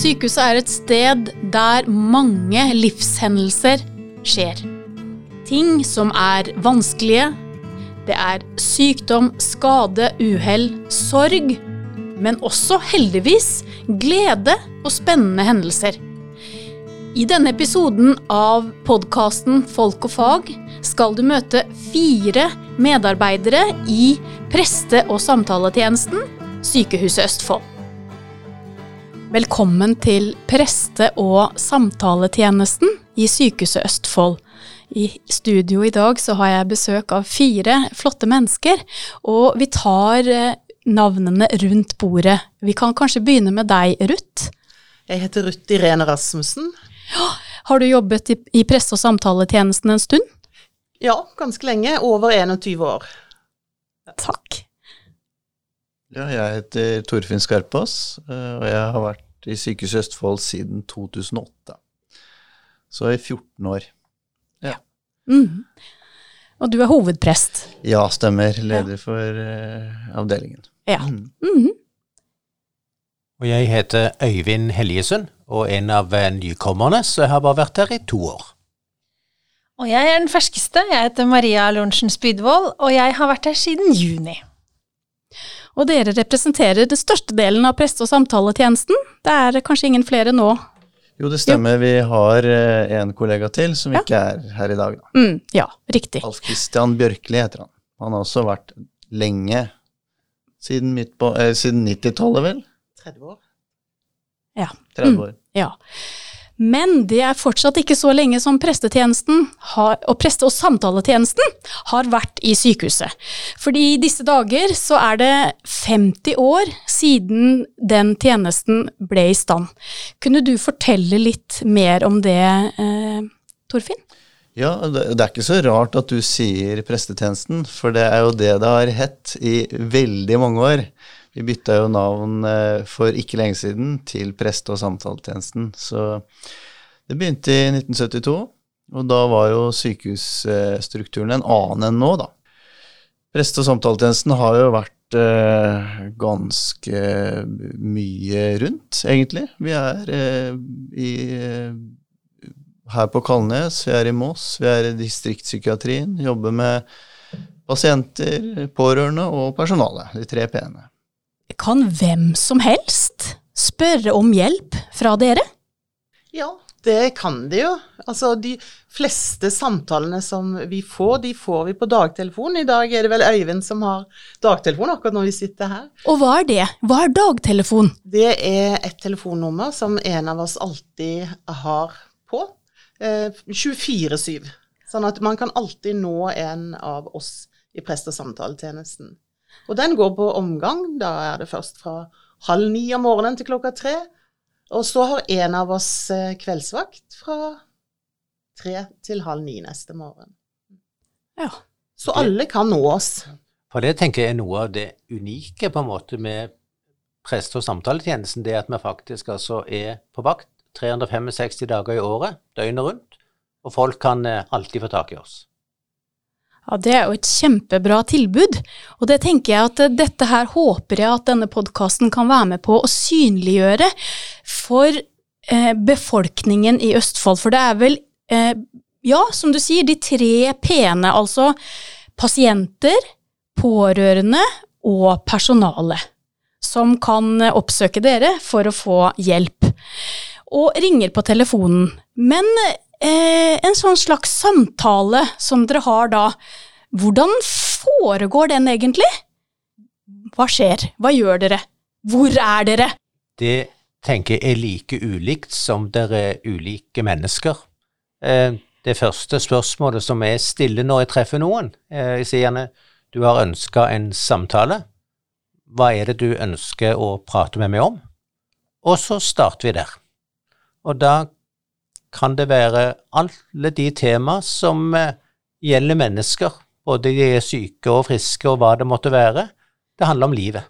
Sykehuset er et sted der mange livshendelser skjer. Ting som er vanskelige. Det er sykdom, skade, uhell, sorg. Men også heldigvis glede og spennende hendelser. I denne episoden av podkasten Folk og fag skal du møte fire medarbeidere i preste- og samtaletjenesten Sykehuset Østfold. Velkommen til preste- og samtaletjenesten i Sykehuset Østfold. I studio i dag så har jeg besøk av fire flotte mennesker, og vi tar eh, navnene rundt bordet. Vi kan kanskje begynne med deg, Ruth. Jeg heter Ruth Irene Rasmussen. Ja, Har du jobbet i, i presse- og samtaletjenesten en stund? Ja, ganske lenge. Over 21 år. Ja, jeg heter Torfinn Skarpaas, eh, og jeg har vært i Sykehuset Østfold siden 2008. Så i 14 år. Mm. Og du er hovedprest. Ja, stemmer. Leder for uh, avdelingen. Ja. Mm. Mhm. Og jeg heter Øyvind Heljesund, og en av eh, nykommerne, så jeg har bare vært her i to år. Og jeg er den ferskeste. Jeg heter Maria Lorentzen Spydvold, og jeg har vært her siden juni. Og dere representerer den største delen av presse- og samtaletjenesten. Det er kanskje ingen flere nå? Jo, det stemmer. Vi har eh, en kollega til som Ja. ikke er her i dag. Da. Mm, ja, riktig. Alf Christian Bjørkli heter han. Han har også vært lenge, siden, eh, siden 90-tallet vel? 30 år. Ja. 30 Mm. år. Ja. Men det er fortsatt ikke så lenge som prestetjenesten har, og preste- og samtaletjenesten har vært i sykehuset. Fordi i disse dager så er det 50 år siden den tjenesten ble i stand. Kunne du fortelle litt mer om det, eh, Torfinn? Ja, det, er ikke så rart at du sier prestetjenesten, for det er jo det det har hett i veldig mange år. Vi bytta jo navn eh, for ikke lenge siden til preste- og samtaletjenesten. Så det begynte i 1972, og da var jo sykehusstrukturen en annen enn nå, da. Preste- og samtaletjenesten har jo vært eh, ganske mye rundt, egentlig. Vi er eh, i eh, her på Kalnes, vi er i Moss, vi er i distriktspsykiatrien, jobber med pasienter, pårørende og personale, de tre p-ene. Kan hvem som helst spørre om hjelp fra dere? Ja, det kan de jo. Altså, de fleste samtalene som vi får, de får vi på dagtelefon. I dag er det vel Øyvind som har dagtelefon akkurat når vi sitter her. Og hva er det? Hva er dagtelefon? Det er et telefonnummer som en av oss alltid har på. Eh, 24-7. Sånn at man kan alltid nå en av oss i prest- og samtaletjenesten. Og den går på omgang. Da er det først fra halv ni om morgenen til klokka tre. Og så har en av oss eh, kveldsvakt fra tre til halv ni neste morgen. Ja. Så alle kan nå oss. For det tenker jeg er noe av det unike på en måte med preste- og samtaletjenesten, det at vi faktisk altså er på vakt 365 dager i året, døgnet rundt, og folk kan eh, alltid få tak i oss. Ja, Det er jo et kjempebra tilbud, og det tenker jeg at eh, dette her håper jeg at denne podkasten kan være med på å synliggjøre for eh, befolkningen i Østfold. For det er vel, eh, ja, som du sier, de tre p-ene, altså pasienter, pårørende og personale, som kan eh, oppsøke dere for å få hjelp. Og ringer på telefonen. Men eh, en sånn slags samtale som dere har da, hvordan foregår den egentlig? Hva skjer? Hva gjør dere? Hvor er dere? Det tenker jeg er like ulikt som dere er ulike mennesker. Eh, Det første spørsmålet som jeg stiller når jeg treffer noen, eh, jeg sier gjerne du har ønska en samtale. Hva er det du ønsker å prate med meg om? Og så starter vi der. Og da kan det være alle de tema som eh, gjelder mennesker, både de er syke og friske og hva det måtte være. Det handler om livet.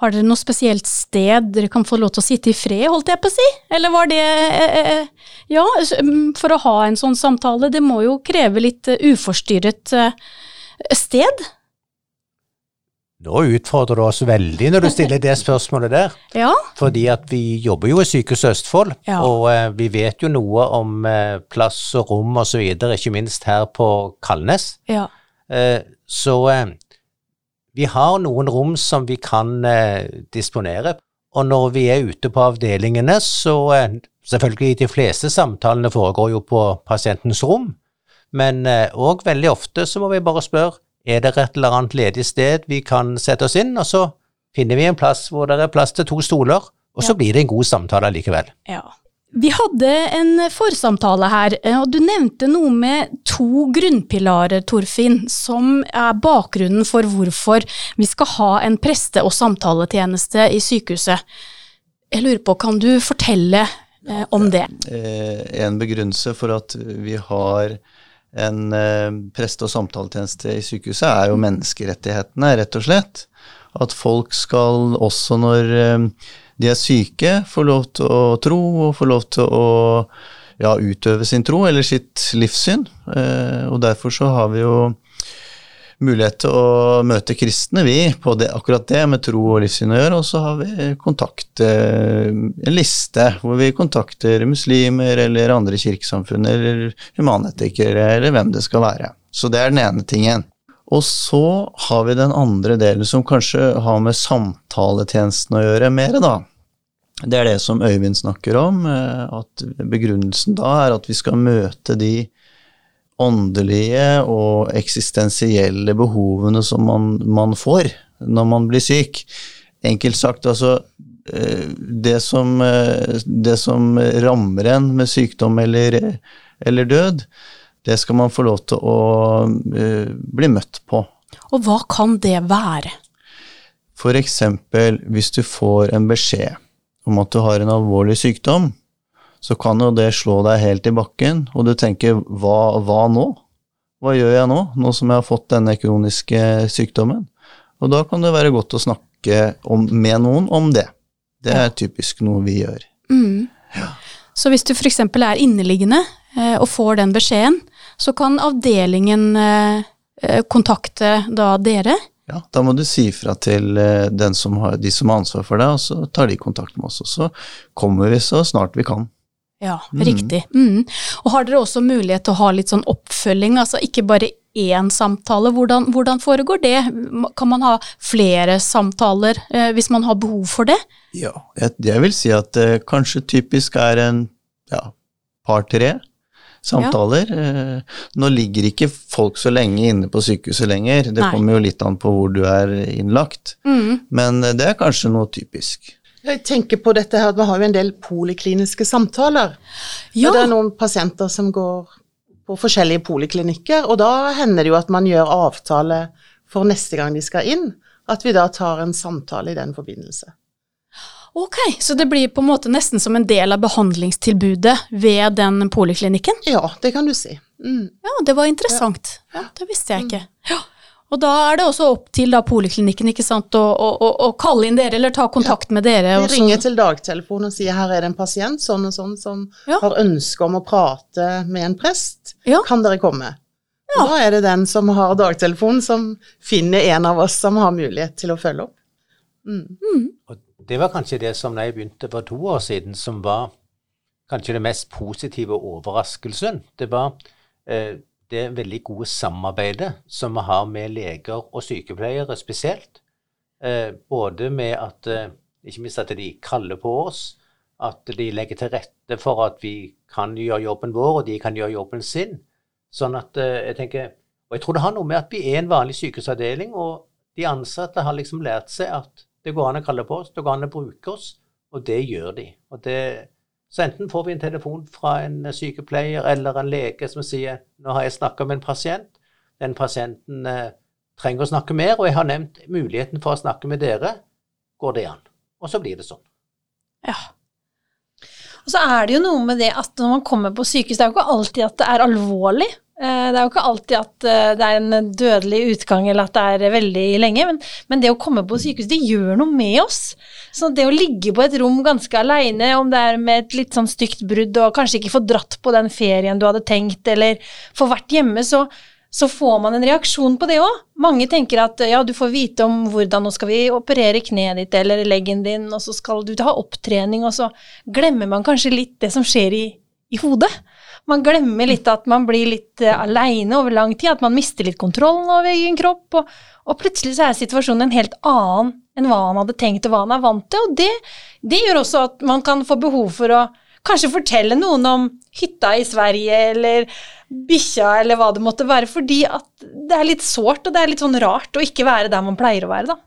Har dere noe spesielt sted dere kan få lov til å sitte i fred, holdt jeg på å si? Eller var det eh, eh, Ja, mm, for å ha en sånn samtale, det må jo kreve litt uforstyrret sted? Nå utfordrer du oss veldig når du stiller det spørsmålet der. Ja. Fordi at vi jobber jo i Sykehuset Østfold, Ja. og eh, vi vet jo noe om eh, plass og rom videre, ikke minst her på Kalnes. ja. Eh, så eh, vi har noen rom som vi kan eh, disponere. Og når vi er ute på avdelingene, så eh, selvfølgelig de fleste samtalene foregår jo på pasientens rom, men òg veldig ofte så må vi bare spørre er det et eller annet ledig sted vi kan sette oss inn, og så finner vi en plass hvor det er plass til to stoler, og så Ja. blir det en god samtale likevel. Ja. Vi hadde en forsamtale her, eh, og du nevnte noe med to grunnpilarer, Torfinn, som er bakgrunnen for hvorfor vi skal ha en preste- og samtaletjeneste i sykehuset. Jeg lurer på, kan du fortelle eh, om det? eh, en begrunnelse for at vi har en eh, preste- og samtaletjeneste i sykehuset, er jo menneskerettighetene, rett og slett. At folk skal også når eh, de er syke, få lov til å tro og få lov til å ja, utøve sin tro eller sitt livssyn. Eh, og derfor så har vi jo mulighet til å møte kristne, vi, på det, akkurat det med tro og livssyn å gjøre. Og så har vi kontakt, eh, en liste hvor vi kontakter muslimer eller andre kirkesamfunn eller humanetikere eller hvem det skal være. Så det er den ene tingen. Og så har vi den andre delen som kanskje har med samtaletjenesten å gjøre mer, da. Det er det som Øyvind snakker om, eh, at begrunnelsen da er at vi skal møte de åndelige og eksistensielle behovene som man, man får når man blir syk. Enkelt sagt, altså eh, det som, eh, det som rammer en med sykdom eller, eller død, det skal man få lov til å eh, bli møtt på. Og hva kan det være? Eksempel hvis du får en beskjed om at du har en alvorlig sykdom, så kan jo det slå deg helt i bakken, og du tenker hva, hva nå? Hva gjør jeg nå, nå som jeg har fått denne kroniske sykdommen? Og da kan det være godt å snakke om, med noen om det. Det er typisk noe vi gjør. Mm. Så hvis du f.eks. er inneliggende eh, og får den beskjeden, så kan avdelingen eh, eh, kontakte da dere. Ja, da må du si fra til eh, den som har, de som har ansvar for deg, og så tar de kontakt med oss. Og så kommer vi så snart vi kan. Ja, Mm. riktig. Mm. Og har dere også mulighet til å ha litt sånn oppfølging, altså ikke bare én samtale? Hvordan, hvordan foregår det? Kan man ha flere samtaler eh, hvis man har behov for det? Ja, jeg, jeg vil si at det kanskje typisk er en ja, par-tre samtaler. Eh, nå ligger ikke folk så lenge inne på sykehuset lenger, det Nei. kommer jo litt an på hvor du er innlagt, Mm. men eh, det er kanskje noe typisk. Jeg tenker på dette her, at Vi har jo en del polikliniske samtaler. Ja, det er noen pasienter som går på forskjellige poliklinikker, og da hender det jo at man gjør avtale for neste gang de skal inn. At vi da tar en samtale i den forbindelse. ok. Så det blir på en måte nesten som en del av behandlingstilbudet ved den poliklinikken? Ja, det kan du si. Mm. Ja, det var interessant. Ja, det visste jeg ikke. Ja. Og da er det også opp til da poliklinikken ikke sant, å, å, å, å kalle inn dere eller ta kontakt med dere. Vi ringer til dagtelefonen og sier her er det en pasient sånn og sånn som Ja. har ønske om å prate med en prest. Ja. Kan dere komme? Ja. Og Da er det den som har dagtelefonen som finner en av oss som har mulighet til å følge opp. Mm. Og det var kanskje det som da jeg begynte for to år siden, som var kanskje det mest positive overraskelsen. Det var eh, det veldig gode samarbeidet som vi har med leger og sykepleiere spesielt. Eh, både med at eh, ikke minst at de kaller på oss, at de legger til rette for at vi kan gjøre jobben vår, og de kan gjøre jobben sin. Sånn at eh, jeg tenker Og jeg tror det har noe med at vi er en vanlig sykehusavdeling, og de ansatte har liksom lært seg at det går an å kalle på oss, det går an å bruke oss, og det gjør de. Og det, så enten får vi en telefon fra en sykepleier eller en lege som sier nå har jeg snakka med en pasient, den pasienten eh, trenger å snakke mer, og jeg har nevnt muligheten for å snakke med dere, går det an. Og så blir det sånn. Ja. Og så er det jo noe med det at når man kommer på sykehus, det er jo ikke alltid at det er alvorlig. Eh, Det er jo ikke alltid at eh, det er en dødelig utgang eller at det er veldig lenge, men, men det å komme på sykehus, det gjør noe med oss. Så det å ligge på et rom ganske aleine, om det er med et litt sånn stygt brudd og kanskje ikke få dratt på den ferien du hadde tenkt, eller få vært hjemme, så, så får man en reaksjon på det òg. Mange tenker at ja, du får vite om hvordan nå skal vi operere kneet ditt eller leggen din, og så skal du ha opptrening, og så glemmer man kanskje litt det som skjer i, i hodet. Man glemmer litt at man blir litt uh, aleine over lang tid, at man mister litt kontrollen over egen kropp, og, og, plutselig så er situasjonen en helt annen enn hva han hadde tenkt og hva han er vant til, og det, det gjør også at man kan få behov for å kanskje fortelle noen om hytta i Sverige, eller bikkja, eller hva det måtte være, fordi at det er litt sårt, og det er litt sånn rart å ikke være der man pleier å være, da.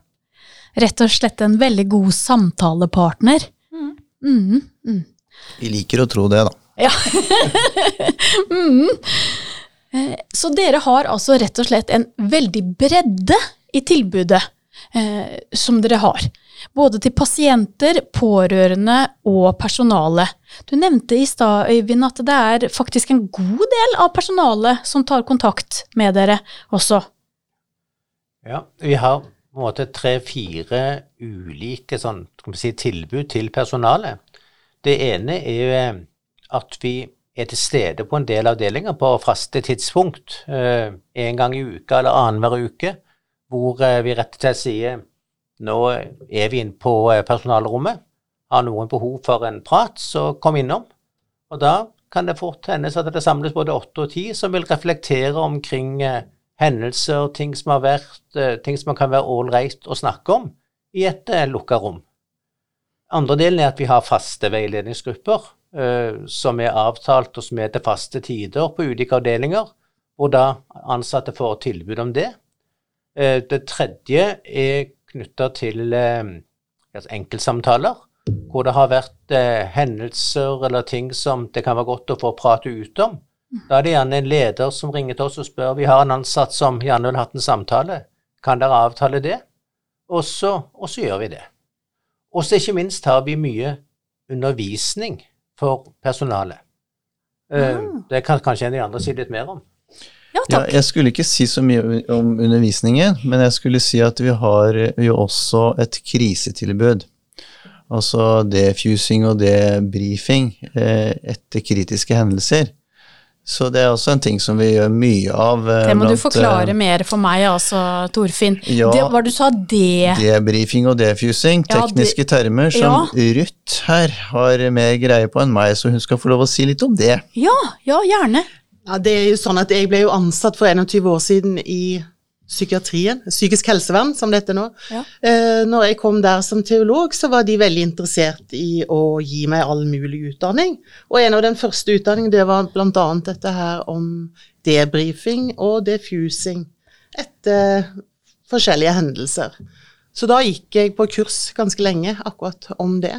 Rett og slett en veldig god samtalepartner. Mm. Mm, mm. Vi liker å tro det, da. Ja. mm. Eh, så dere har altså rett og slett en veldig bredde i tilbudet eh, som dere har både til pasienter, pårørende og personale. Du nevnte i stad, Øyvind, at det er faktisk en god del av personalet som tar kontakt med dere også. Ja, vi har på en måte tre-fire ulike sånn, si, tilbud til personalet. Det ene er jo eh, at vi er til stede på en del avdelinger på faste tidspunkt. Eh, en gang i uka eller annenhver uke, hvor eh, vi rett og slett sier nå er vi inne på eh, personalrommet. Har noen behov for en prat, så kom innom. Og da kan det fort hendes at det samles både åtte og ti som vil reflektere omkring hendelser, ting som har vært, ting som kan være ålreit å snakke om i et lukka rom. Andre delen er at vi har faste veiledningsgrupper som er avtalt og som er til faste tider på ulike avdelinger, hvor da ansatte får tilbud om det. Eh, det tredje er knytta til eh, altså enkeltsamtaler, hvor det har vært eh, hendelser eller ting som det kan være godt å få prate ut om. Da er det gjerne en leder som ringer til oss og spør vi har en ansatt som gjerne vil hatt en samtale. Kan dere avtale det? Og så, og så gjør vi det. Og så ikke minst har vi mye undervisning for personalet. Eh, ah. Det kan kanskje en av de andre si litt mer om. Ja, takk. Ja, jeg skulle ikke si så mye om undervisningen, men jeg skulle si at vi har jo også et krisetilbud. Altså defusing og debrifing eh, etter kritiske hendelser. Så det er også en ting som vi gjør mye av. Eh, det må blant, du forklare uh, mer for meg, altså, Torfinn. Ja, det, hva du sa det Debrifing og defusing, tekniske ja, det, termer som ja. Ruth her har mer greie på enn meg, så hun skal få lov å si litt om det. Ja, ja, gjerne. Ja, det er jo sånn at Jeg ble jo ansatt for 21 år siden i psykiatrien, psykisk helsevern som det heter nå. Ja. Eh, når jeg kom der som teolog, så var de veldig interessert i å gi meg all mulig utdanning. Og en av den første utdanningen, det var bl.a. dette her om debrifing og defusing etter forskjellige hendelser. Så da gikk jeg på kurs ganske lenge akkurat om det.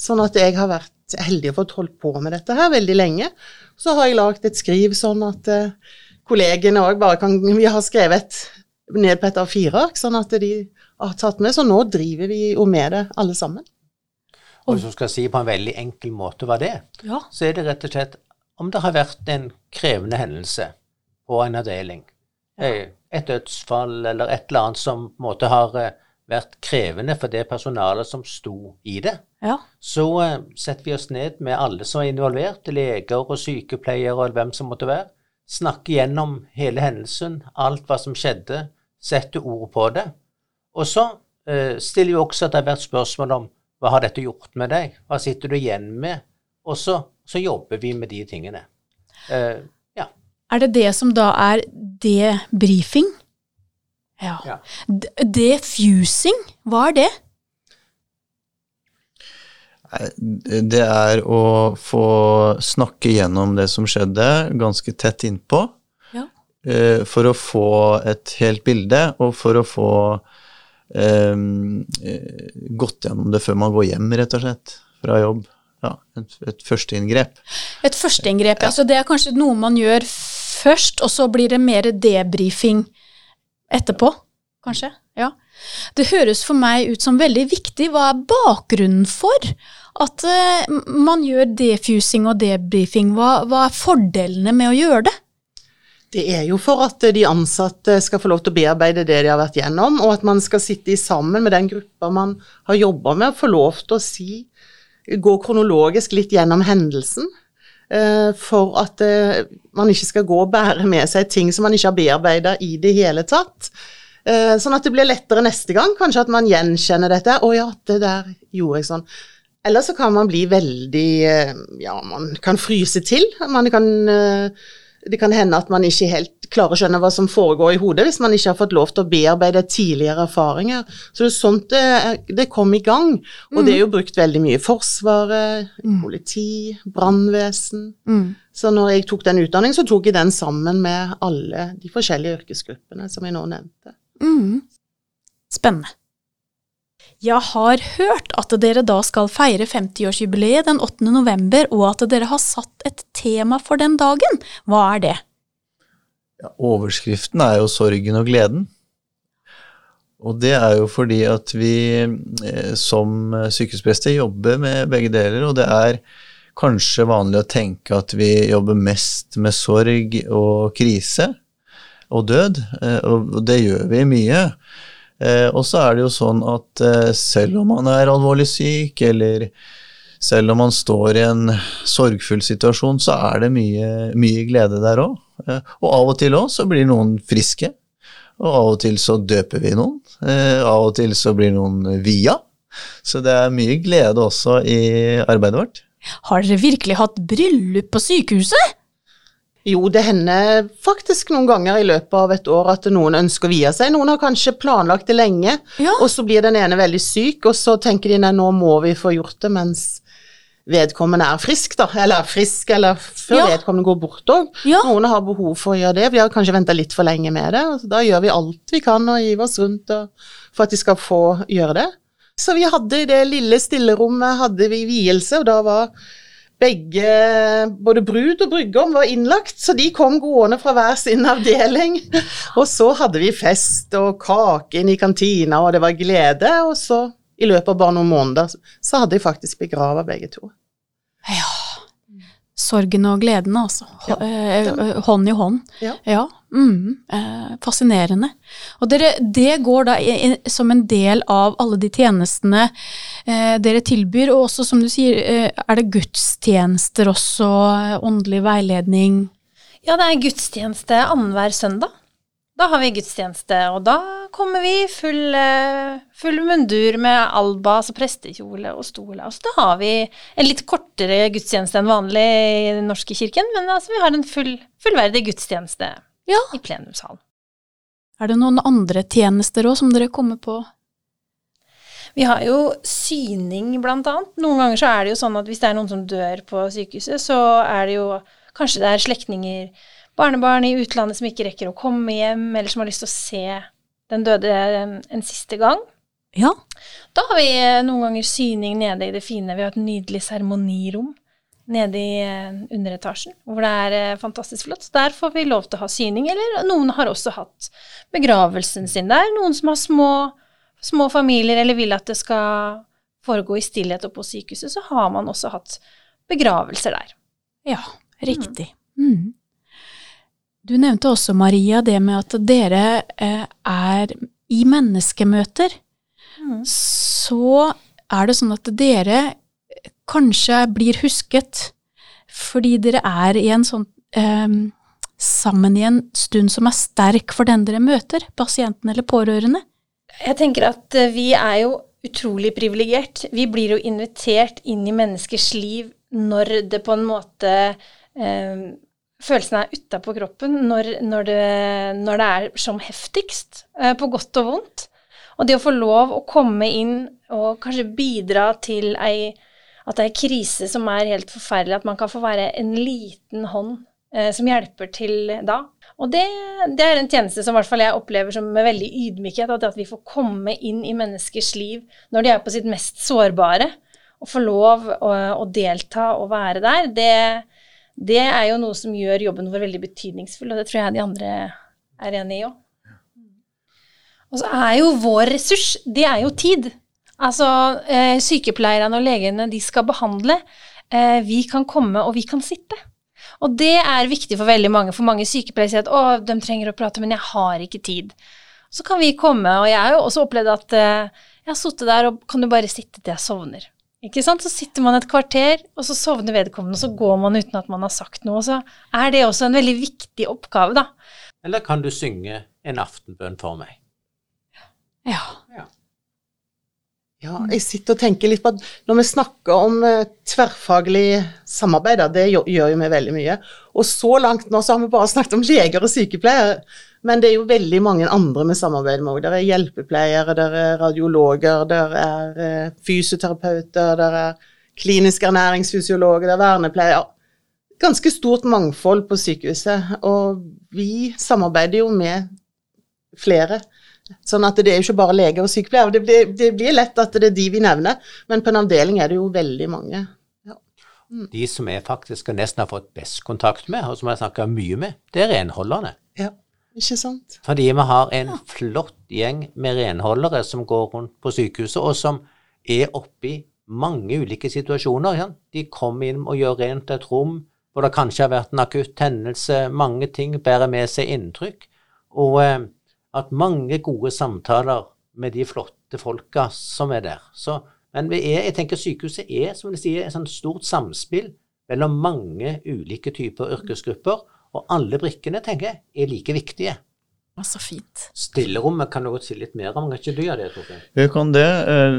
Sånn at jeg har vært heldig og fått holdt på med dette her veldig lenge. Så har jeg lagd et skriv sånn at eh, kollegene òg bare kan Vi har skrevet ned på et av fire ark, sånn at de har tatt med. Så nå driver vi jo med det, alle sammen. Og hvis du skal si på en veldig enkel måte hva det er, ja. så er det rett og slett om det har vært en krevende hendelse på en avdeling, ja. Eh, et dødsfall eller et eller annet som på en måte har eh, vært krevende for det personalet som sto i det, ja. så uh, setter vi oss ned med alle som er involvert, leger og sykepleiere og hvem som måtte være, snakker gjennom hele hendelsen, alt hva som skjedde, setter ord på det. Og så eh, stiller vi også at det har vært spørsmål om hva har dette gjort med deg, hva sitter du igjen med? Og så, så jobber vi med de tingene. Eh, ja. Er det det som da er debrifing? Ja. ja. Defusing, hva er det? Det er å få snakke gjennom det som skjedde, ganske tett innpå. Eh, for å få et helt bilde, og for å få eh, gått gjennom det før man går hjem, rett og slett, fra jobb. Ja, et, et førsteinngrep. Et førsteinngrep, ja. Så det er kanskje noe man gjør først, og så blir det mer debrifing etterpå, kanskje? Ja. Det høres for meg ut som veldig viktig. Hva er bakgrunnen for at uh, man gjør defusing og debrifing? Hva, hva er fordelene med å gjøre det? Det er jo for at de ansatte skal få lov til å bearbeide det de har vært gjennom, og at man skal sitte sammen med den gruppa man har jobba med, og få lov til å si Gå kronologisk litt gjennom hendelsen. eh, for at eh, man ikke skal gå og bære med seg ting som man ikke har bearbeida i det hele tatt. Eh, sånn at det blir lettere neste gang, kanskje at man gjenkjenner dette. 'Å ja, det der gjorde jeg sånn'. Eller så kan man bli veldig Ja, man kan fryse til. Man kan det kan hende at man ikke helt klarer å skjønne hva som foregår i hodet hvis man ikke har fått lov til å bearbeide tidligere erfaringer. Så det er sånt det, det kom i gang. Og det er jo brukt veldig mye. i Forsvaret, politi, brannvesen. Mm. Så når jeg tok den utdanningen, så tok jeg den sammen med alle de forskjellige yrkesgruppene som jeg nå nevnte. Mm. Spennende. Jeg har hørt at dere da skal feire 50-årsjubileet den 8. november, og at dere har satt et tema for den dagen. Hva er det? Ja, overskriften er jo 'Sorgen og gleden'. Og det er jo fordi at vi eh, som sykehusprester jobber med begge deler, og det er kanskje vanlig å tenke at vi jobber mest med sorg og krise og død, eh, og det gjør vi mye. Eh, og så er det jo sånn at eh, selv om man er alvorlig syk, eller selv om man står i en sorgfull situasjon, så er det mye, mye glede der òg. Eh, og av og til òg så blir noen friske, og av og til så døper vi noen. Av og til så blir noen via. Så det er mye glede også i arbeidet vårt. Har dere virkelig hatt bryllup på sykehuset? Jo, det hender faktisk noen ganger i løpet av et år at noen ønsker å vie seg. Noen har kanskje planlagt det lenge, Ja. og så blir den ene veldig syk, og så tenker de nei, nå må vi få gjort det mens vedkommende er frisk, da. Eller er frisk, eller før Ja. vedkommende går bort òg. Ja. Noen har behov for å gjøre det. Vi har kanskje venta litt for lenge med det. og Da gjør vi alt vi kan og hiver oss rundt for at de skal få gjøre det. Så vi hadde i det lille stillerommet hadde vi vielse, og da var begge, både brud og brudgom, var innlagt, så de kom gående fra hver sin avdeling. Og så hadde vi fest og kake inn i kantina, og det var glede. Og så, i løpet av bare noen måneder, så hadde jeg faktisk begrava begge to. Ja. Sorgen og gleden, altså. Hå- eh, eh, Hånd i hånd. Ja. mm, eh, fascinerende. Og dere, det går da som en del av alle de tjenestene eh, dere tilbyr, og også, som du sier, eh, er det gudstjenester også, eh, åndelig veiledning? Ja, det er gudstjeneste annenhver søndag. Da har vi gudstjeneste, og da kommer vi full, eh, full mundur med alba, altså prestekjole og stol. så da har vi en litt kortere gudstjeneste enn vanlig i Den norske kirken, men altså, vi har en full, fullverdig gudstjeneste Ja. i plenumssalen. Er det noen andre tjenester òg som dere kommer på? Vi har jo syning, blant annet. Noen ganger så er det jo sånn at hvis det er noen som dør på sykehuset, så er det jo kanskje det er slektninger, barnebarn i utlandet som ikke rekker å komme hjem, eller som har lyst til å se den døde en, en siste gang. Ja. Da har vi eh, noen ganger syning nede i det fine. Vi har et nydelig seremonirom nede i eh, underetasjen, hvor det er eh, fantastisk flott. Så der får vi lov til å ha syning, eller noen har også hatt begravelsen sin der. Noen som har små, små familier eller vil at det skal foregå i stillhet og på sykehuset, så har man også hatt begravelser der. Ja, riktig. Mm. Du nevnte også, Maria, det med at dere eh, er i menneskemøter. Mm. Så er det sånn at dere kanskje blir husket fordi dere er i en sånn eh, sammen i en stund som er sterk for den dere møter, pasienten eller pårørende. Jeg tenker at eh, vi er jo utrolig privilegert. Vi blir jo invitert inn i menneskers liv når det på en måte eh, Følelsene er utapå kroppen, når, når, det, når det er som heftigst, eh, på godt og vondt. Og det å få lov å komme inn og kanskje bidra til ei, at en krise som er helt forferdelig, at man kan få være en liten hånd eh, som hjelper til da. Og det, det er en tjeneste som hvert fall jeg opplever som med veldig ydmykhet, at, at vi får komme inn i menneskers liv når de er på sitt mest sårbare, og få lov å, å delta og være der, det, det er jo noe som gjør jobben vår veldig betydningsfull, og det tror jeg de andre er enig i òg. Og så er jo vår ressurs, det er jo tid. Altså, eh, sykepleierne og legene, de skal behandle. Eh, vi kan komme, og vi kan sitte. Og det er viktig for veldig mange, for mange sykepleiere sier at å, de trenger å prate, men jeg har ikke tid. Så kan vi komme, og jeg har jo også opplevd at eh, jeg har sittet der og kan du bare sitte til jeg sovner. Ikke sant? Så sitter man et kvarter, og så sovner vedkommende, og så går man uten at man har sagt noe. Så er det også en veldig viktig oppgave, da. Eller kan du synge en aftenbønn for meg? Ja. Ja, jeg sitter og tenker litt på at når vi snakker om eh, tverrfaglig samarbeid, det gjør, jo vi veldig mye. Og så langt nå så har vi bare snakket om leger og sykepleiere. Men det er jo veldig mange andre vi samarbeider med òg. Det er hjelpepleiere, det er radiologer, det er eh, fysioterapeuter, det er kliniske ernæringsfysiologer, det er vernepleiere. Ganske stort mangfold på sykehuset. Og vi samarbeider jo med flere. Sånn at det er jo ikke bare leger og sykepleiere. Det blir, det blir lett at det er de vi nevner, men på en avdeling er det jo veldig mange. De som jeg faktisk nesten har fått best kontakt med, og som jeg har snakka mye med, det er renholderne. Ja, ikke sant? Fordi vi har en flott gjeng med renholdere som går rundt på sykehuset, og som er oppe i mange ulike situasjoner. Ja. De kommer inn og gjør rent et rom hvor det kanskje har vært en akutt hendelse. Mange ting bærer med seg inntrykk. Og eh, at mange gode samtaler med de flotte folka som er der. Så, men er, jeg tenker sykehuset er som de sier, et sånt stort samspill mellom mange ulike typer yrkesgrupper, og alle brikkene tenker jeg, er like viktige. Så fint. Stillerommet kan du godt si litt mer om, kan ikke du gjøre det, Torfinn? Vi kan det.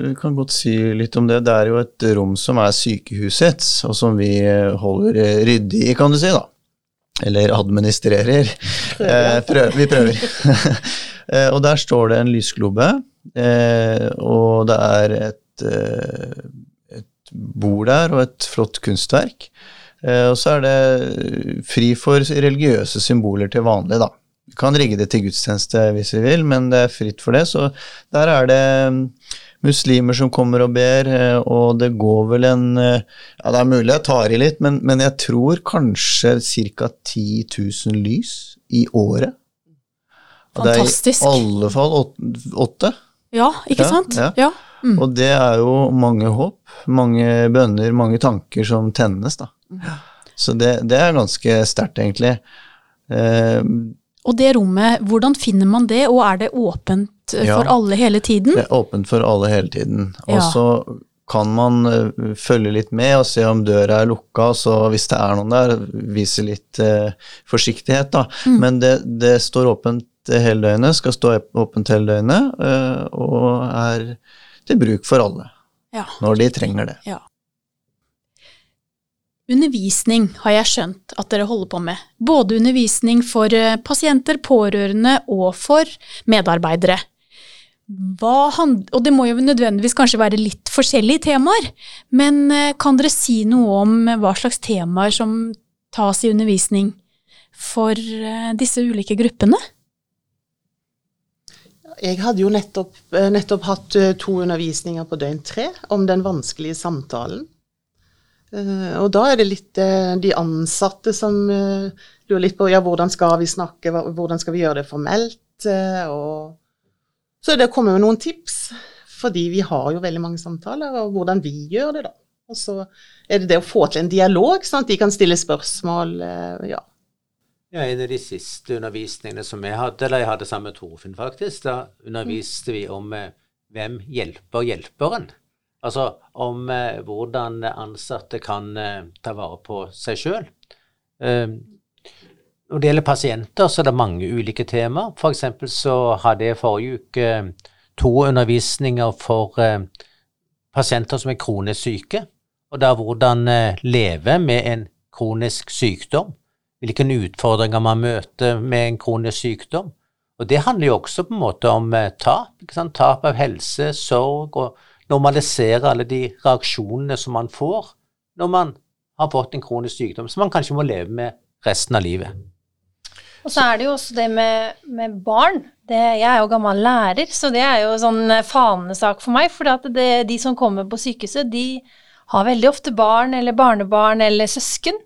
Vi kan godt si litt om det. Det er jo et rom som er sykehusets, og som vi holder ryddig i, kan du si, da. Eller administrerer. Prøver. vi prøver. og der står det en lysglobe, og det er et, et bord der og et flott kunstverk. Og så er det fri for religiøse symboler til vanlig, da. Vi kan rigge det til gudstjeneste hvis vi vil, men det er fritt for det. Så der er det muslimer som kommer og ber, og det går vel en Ja, det er mulig jeg tar i litt, men, men jeg tror kanskje ca. 10 000 lys i året. Fantastisk. Det er i alle fall åtte. Ja, ikke Ja, sant? ja. Ja. Mm. Og det er jo mange håp, mange bønner, mange tanker som tennes, da. Så det, det er ganske sterkt, egentlig. Eh, Og det rommet, hvordan finner man det, og er det åpent eh, Ja. for alle hele tiden? Det er åpent for alle hele tiden. Og Ja. så kan man eh, følge litt med og se om døra er lukka, så hvis det er noen der, vise litt eh, forsiktighet, da. Mm. Men det, det står åpent hele døgnet, skal stå åpent hele døgnet, eh, og er til bruk for alle Ja. når de trenger det. Ja. Undervisning har jeg skjønt at dere holder på med. Både undervisning for eh, pasienter, pårørende og for medarbeidere. Og det må jo nødvendigvis kanskje være litt forskjellige temaer, men eh, kan dere si noe om hva slags temaer som tas i undervisning for eh, disse ulike gruppene? Jeg hadde jo nettopp, nettopp hatt to undervisninger på døgn tre om den vanskelige samtalen. Eh, Og da er det litt eh, de ansatte som eh, lurer litt på ja, hvordan skal vi snakke, hvordan skal vi gjøre det formelt. Og så det kommer med noen tips, fordi vi har jo veldig mange samtaler, og hvordan vi gjør det, da. Og så er det det å få til en dialog, sånn at de kan stille spørsmål. Ja. Ja, En av de siste undervisningene som jeg hadde, eller jeg hadde sammen med Torfinn faktisk, da underviste vi om hvem hjelper hjelperen. Altså om eh, hvordan ansatte kan eh, ta vare på seg sjøl. Eh, når det gjelder pasienter, så er det mange ulike temaer. Eksempel så hadde jeg forrige uke eh, to undervisninger for eh, pasienter som er kronisk syke, og er hvordan eh, leve med en kronisk sykdom hvilke utfordringer man møter med en kronisk sykdom. Og det handler jo også på en måte om tap. Tap av helse, sorg, og normalisere alle de reaksjonene som man får når man har fått en kronisk sykdom som man kanskje må leve med resten av livet. Og så er det jo også det med, med barn. Det, jeg er jo gammel lærer, så det er jo sånn eh, fanesak for meg. For de som kommer på sykehuset, de har veldig ofte barn eller barnebarn eller søsken.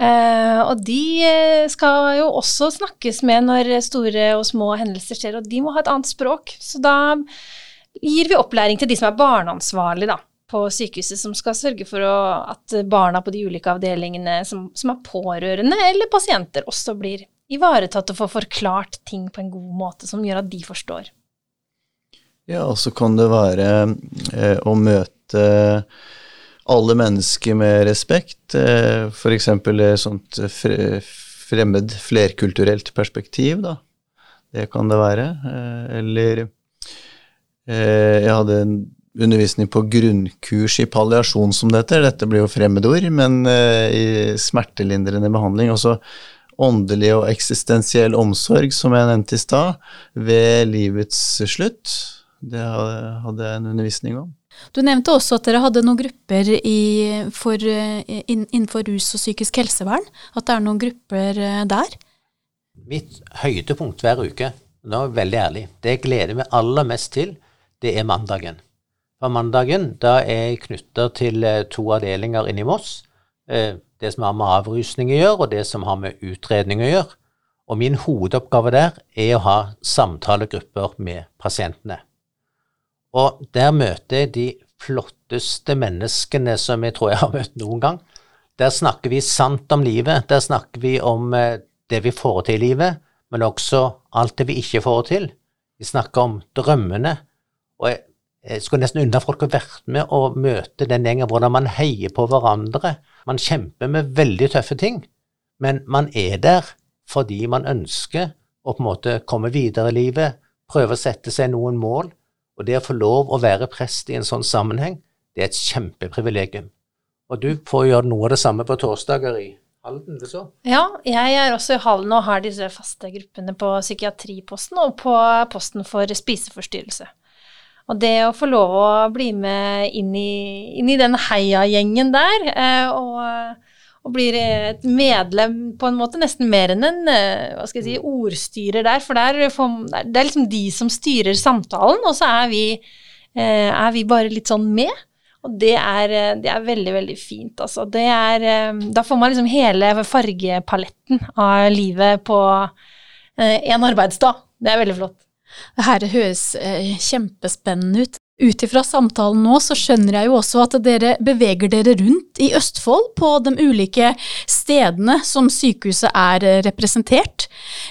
Eh, og de eh, skal jo også snakkes med når store og små hendelser skjer, og de må ha et annet språk. Så da gir vi opplæring til de som er barneansvarlige da, på sykehuset, som skal sørge for å, at barna på de ulike avdelingene som, som er pårørende eller pasienter, også blir ivaretatt og får forklart ting på en god måte som gjør at de forstår. Ja, og så kan det være eh, å møte alle mennesker med respekt. Eh, F.eks. et sånt fre, fremmed flerkulturelt perspektiv, da. Det kan det være. Eh, eller jeg hadde en undervisning på grunnkurs i palliasjon, som det heter. Dette blir jo fremmedord, men eh, i smertelindrende behandling. Også åndelig og eksistensiell omsorg, som jeg nevnte i stad, ved livets slutt. Det hadde jeg en undervisning om. Du nevnte også at dere hadde noen grupper i, for, innenfor rus og psykisk helsevern. At det er noen grupper eh, der? Mitt høydepunkt hver uke, nå er jeg veldig ærlig, det jeg gleder meg aller mest til, det er mandagen. For mandagen da er jeg knytta til eh, to avdelinger inne i Moss. Eh, det som har med avrusning å gjøre, og det som har med utredning å gjøre. Og min hovedoppgave der er å ha samtalegrupper med pasientene. Og der møter jeg de flotteste menneskene som jeg tror jeg har møtt noen gang. Der snakker vi sant om livet. Der snakker vi om eh, det vi får til i livet, men også alt det vi ikke får til. Vi snakker om drømmene. Og jeg, skulle nesten unna folk å vært med og møte den gjengen, hvordan man heier på hverandre. Man kjemper med veldig tøffe ting, men man er der fordi man ønsker å på en måte komme videre i livet, prøve å sette seg noen mål og det å få lov å være prest i en sånn sammenheng, det er et kjempeprivilegium. Og du får gjøre noe av det samme på torsdager i Halden, så? Ja, jeg er også i Halden og har disse faste gruppene på psykiatriposten og på posten for spiseforstyrrelse. Og det å få lov å bli med inn i, inn i den heiagjengen der, eh, og og blir et medlem på en måte nesten mer enn en eh, hva skal jeg si, ordstyrer der. For der får, det er liksom de som styrer samtalen, og så er vi, eh, er vi bare litt sånn med. Og det er, det er, veldig, veldig fint, altså. Er Da får man liksom hele fargepaletten av livet på én arbeidsdag. Det er veldig flott. Det her høres kjempespennende ut. Ut ifra samtalen nå så skjønner jeg jo også at dere beveger dere rundt i Østfold på de ulike stedene som sykehuset er eh, representert.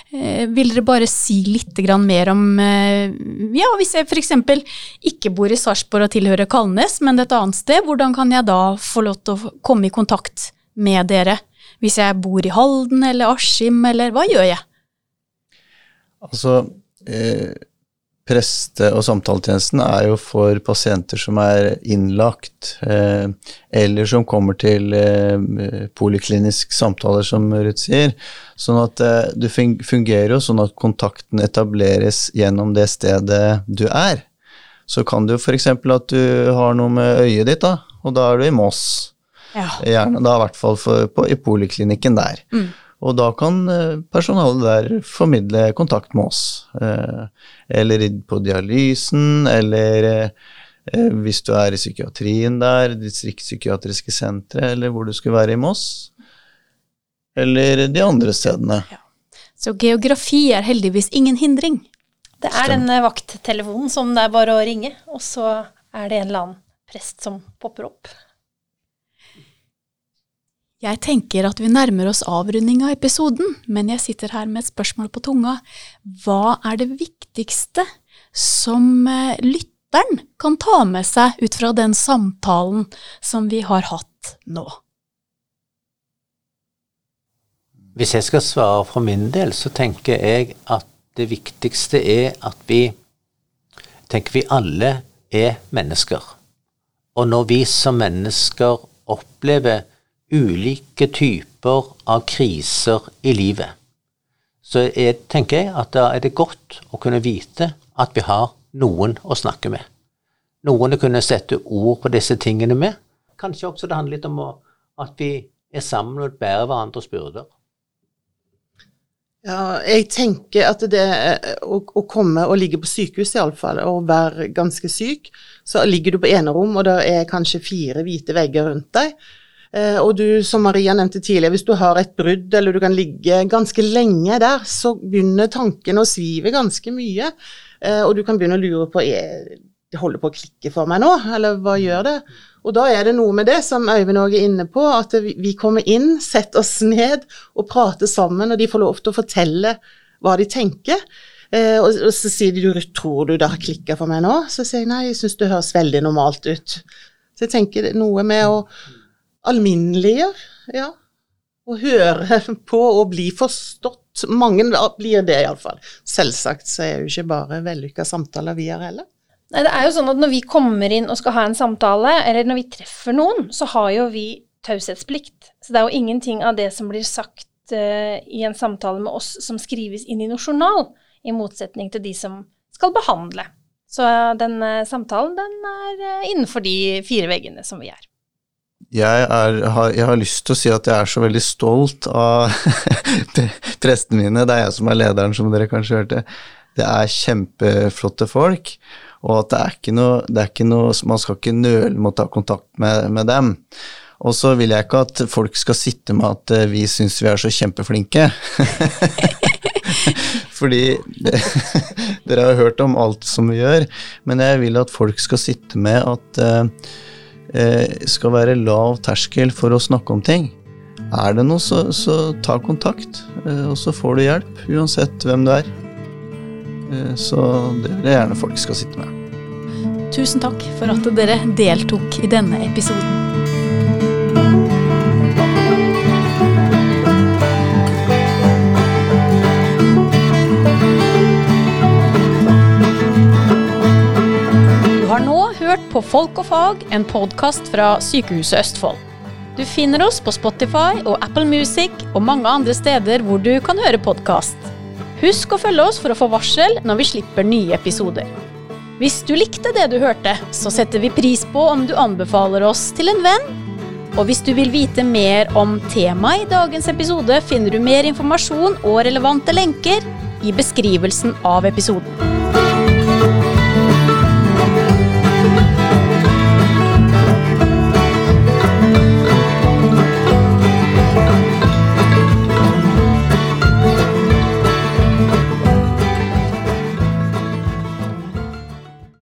Eh, vil dere bare si litt mer om eh, Ja, hvis jeg f.eks. ikke bor i Sarpsborg og tilhører Kalnes, men et annet sted, hvordan kan jeg da få lov til å komme i kontakt med dere? Hvis jeg bor i Halden eller Askim, eller hva gjør jeg? Altså, eh preste- og samtaletjenesten er jo for pasienter som er innlagt, eh, eller som kommer til eh, poliklinisk samtaler, som Ruth sier. Sånn at eh, du fungerer jo sånn at kontakten etableres gjennom det stedet du er. Så kan jo f.eks. at du har noe med øyet ditt, da, og da er du i Moss. Ja. Gjerne da i hvert fall for, på, i poliklinikken der. Mm. Og da kan eh, personalet der formidle kontakt med oss. Eh, eller på dialysen, eller eh, hvis du er i psykiatrien der, distriktspsykiatriske sentre, eller hvor du skulle være i Moss. Eller de andre stedene. Ja. Så geografi er heldigvis ingen hindring. Det er denne vakttelefonen som det er bare å ringe, og så er det en eller annen prest som popper opp. Jeg tenker at vi nærmer oss avrunding av episoden, men jeg sitter her med et spørsmål på tunga. Hva er det viktigste som eh, lytteren kan ta med seg ut fra den samtalen som vi har hatt nå? Hvis jeg skal svare for min del, så tenker jeg at det viktigste er at vi tenker vi alle er mennesker. Og når vi som mennesker opplever ulike typer av kriser i livet, så jeg, tenker jeg at da er det godt å kunne vite at vi har noen å snakke med. Noen å kunne sette ord på disse tingene med. Kanskje også det handler litt om at vi er sammen og bærer hverandres byrder. Ja, jeg tenker at det å, å komme og ligge på sykehus iallfall, og være ganske syk, så ligger du på enerom, og det er kanskje fire hvite vegger rundt deg. Eh, og du, som Maria nevnte tidligere, hvis du har et brudd eller du kan ligge ganske lenge der, så begynner tankene å svive ganske mye. Eh, og du kan begynne å lure på det holder på å klikke for meg nå, eller hva gjør det? Og da er det noe med det som Øyvind òg er inne på, at vi kommer inn, setter oss ned og prater sammen, og de får lov til å fortelle hva de tenker. Eh, og, og så sier de du tror du det har klikka for meg nå? Så sier jeg nei, jeg syns det høres veldig normalt ut. Så jeg tenker noe med å alminneliggjøre, ja. Å høre på og bli forstått. Mange blir det iallfall. Selvsagt så er jo ikke bare vellykka samtaler vi har heller. Nei, det er jo sånn at når vi kommer inn og skal ha en samtale, eller når vi treffer noen, så har jo vi taushetsplikt. Så det er jo ingenting av det som blir sagt uh, i en samtale med oss som skrives inn i noe journal, i motsetning til de som skal behandle. Så uh, den uh, samtalen, den er innenfor de fire veggene som vi er. Jeg, er, har, jeg har lyst til å si at jeg er så veldig stolt av prestene mine. Det er jeg som er lederen, som dere kanskje hørte. Det er kjempeflotte folk. Og at det er ikke noe, er ikke noe Man skal ikke nøle med å ta kontakt med, med dem. Og så vil jeg ikke at folk skal sitte med at eh, vi syns vi er så kjempeflinke. Fordi dere har hørt om alt som vi gjør, men jeg vil at folk skal sitte med at uh, skal være lav terskel for å snakke om ting. Er det noe, så, så ta kontakt, uh, og så får du hjelp, uansett hvem du er. Eh, så det vil jeg gjerne folk skal sitte med. Tusen takk for at dere deltok i denne episoden. På Folk og fag, en podkast fra Sykehuset Østfold. Du finner oss på Spotify og Apple Music og mange andre steder hvor du kan høre podkast. Husk å følge oss for å få varsel når vi slipper nye episoder. Hvis du likte det du hørte, så setter vi pris på om du anbefaler oss til en venn. Og hvis du vil vite mer om temaet i dagens episode, finner du mer informasjon og relevante lenker i beskrivelsen av episoden.